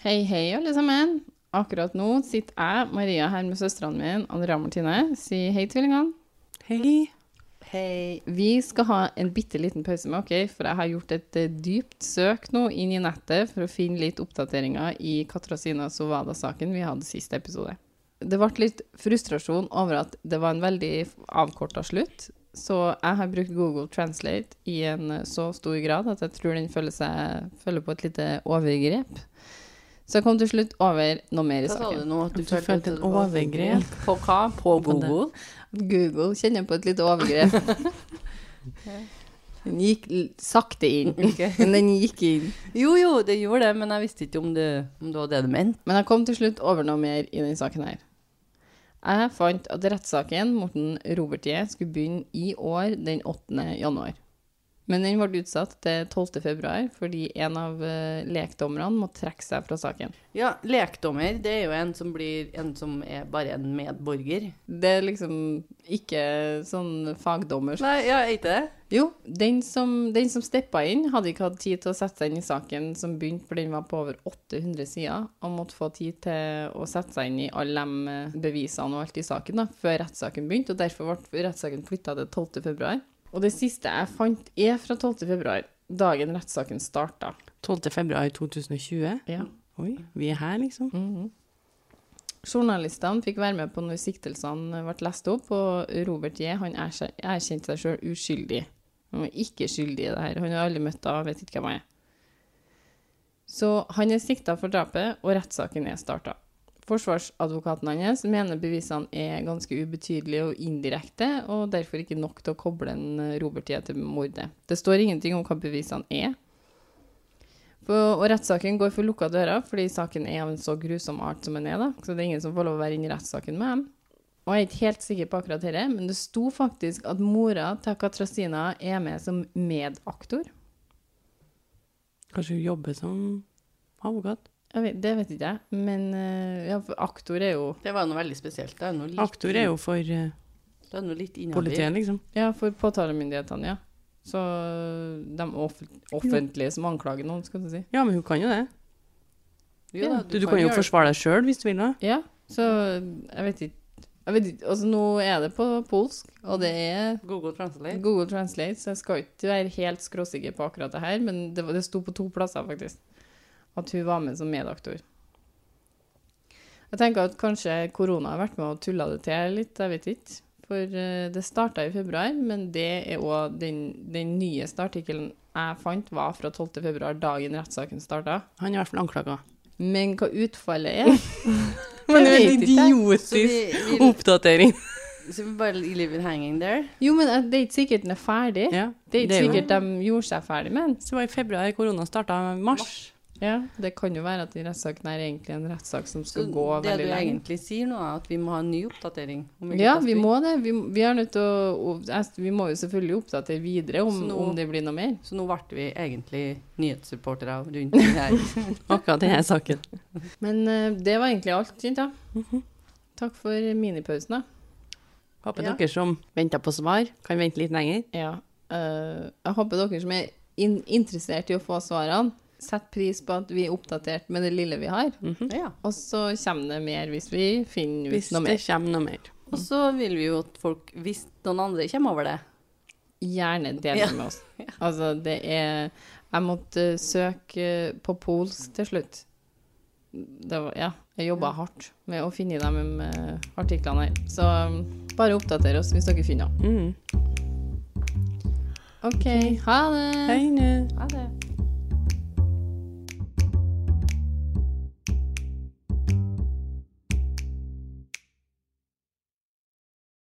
Hei, hei, alle sammen. Akkurat nå sitter jeg, Maria, her med søstrene mine, Andrea Martine. Si hei, tvillingene. Hei. Hei. Vi skal ha en bitte liten pause med dere, for jeg har gjort et eh, dypt søk nå inn i nettet for å finne litt oppdateringer i Katrasina Sovada-saken vi hadde siste episode. Det ble litt frustrasjon over at det var en veldig avkorta slutt, så jeg har brukt Google Translate i en eh, så stor grad at jeg tror den følger, seg, føler på et lite overgrep. Så jeg kom til slutt over noe mer i Hva sa du nå? At Du følte følte et det overgrep? På hva? På På. Google? Google kjenner på et lite overgrep. Den gikk sakte inn, men den gikk inn. Jo, jo, det gjorde det, men jeg visste ikke om det, om det var det du mente. Men jeg kom til slutt over noe mer i denne saken her. Jeg fant at rettssaken Morten Robertie skulle begynne i år den 8. januar. Men den ble utsatt til 12. februar fordi en av uh, lekdommerne må trekke seg fra saken. Ja, lekdommer, det er jo en som blir en som er bare en medborger. Det er liksom ikke sånn fagdommer. Nei, ja, er ikke det? Jo, den som, den som steppa inn, hadde ikke hatt tid til å sette seg inn i saken som begynte, for den var på over 800 sider, og måtte få tid til å sette seg inn i alle de eh, bevisene og alt i saken da, før rettssaken begynte, og derfor ble rettssaken flytta til 12. Og det siste jeg fant, er fra 12. februar, dagen rettssaken starta. 12. februar 2020. Ja. Oi, vi er her, liksom. Mhm. Journalistene fikk være med på når siktelsene ble lest opp, og Robert J. han erkje- erkjente seg sjøl uskyldig. Han var ikke skyldig i det her. Han har aldri møtt henne, vet ikke hvem han er. Så han er sikta for drapet, og rettssaken er starta. Forsvarsadvokaten hans mener bevisene er ganske ubetydelige og indirekte, og derfor ikke nok til å koble en Robert J. til mordet. Det står ingenting om hva bevisene er. Og rettssaken går for lukka dører, fordi saken er av en så grusom art som den er. da. Så det er ingen som får lov å være inne i rettssaken med dem. Og jeg er ikke helt sikker på akkurat dette, men det sto faktisk at mora til Katrasina er med som medaktor. Kanskje hun jobber som advokat? Jeg vet, det vet ikke jeg, men eh, ja, aktor er jo Det var noe veldig spesielt. Det er noe litt, Aktor er jo for uh, det er noe litt politiet, liksom. Ja, for påtalemyndighetene, ja. Så de offentlige som anklager noen, skal du si. Ja, men hun kan jo det. Jo, da, Du, du kan jo gjøre- forsvare deg sjøl hvis du vil. da. Ja, så jeg vet ikke jeg vet ikke, altså Nå er det på polsk, og det er Google Translate. Google Translate, så jeg skal ikke være helt skråsikker på akkurat det her, men det, det sto på to plasser, faktisk, at hun var med som medaktor. Jeg tenker at kanskje korona har vært med og tulla det til litt, jeg vet ikke. For eh, det starta i februar, men det er òg den, den nyeste artikkelen jeg fant, var fra 12. februar, dagen rettssaken starta. Han er i hvert fall anklaga. Men hva utfallet er Men det er en idiotisk oppdatering. så vi bare leave it hanging there. Jo, men eh, det er ikke sikkert den er ferdig. Ja, Det er ikke det er sikkert de gjorde seg ferdig med den. Så det var i februar korona starta. Mars. Ja, det kan jo være at den rettssaken er egentlig en rettssak som Så skal gå det du lenge. egentlig sier nå, er at vi må ha en ny oppdatering. om Ja, vi må det. Vi, vi er nødt til å Vi må jo selvfølgelig oppdatere videre om, nå- om det blir noe mer. Så nå ble vi egentlig nyhetssupportere rundt det her. Akkurat denne saken. Men eh, det var egentlig alt, jenta. Takk for minipausen, da. Håper Ja. dere som venter på svar, kan vente litt lenger. Ja. Uh, jeg håper dere som er in interessert i å få svarene, setter pris på at vi er oppdatert med det lille vi har. ja. Og så kommer det mer hvis vi finner ut Hvis noe det mer. kommer noe mer. Og så vil vi jo at folk, hvis noen andre kommer over det Gjerne del Ja. med oss. Altså, det er Jeg måtte søke på polsk til slutt. Det var, ja, jeg jobba hardt med å finne de um, artiklene her. Så um, bare oppdater oss hvis dere finner dem. Mm. OK, ha det. Hei nå.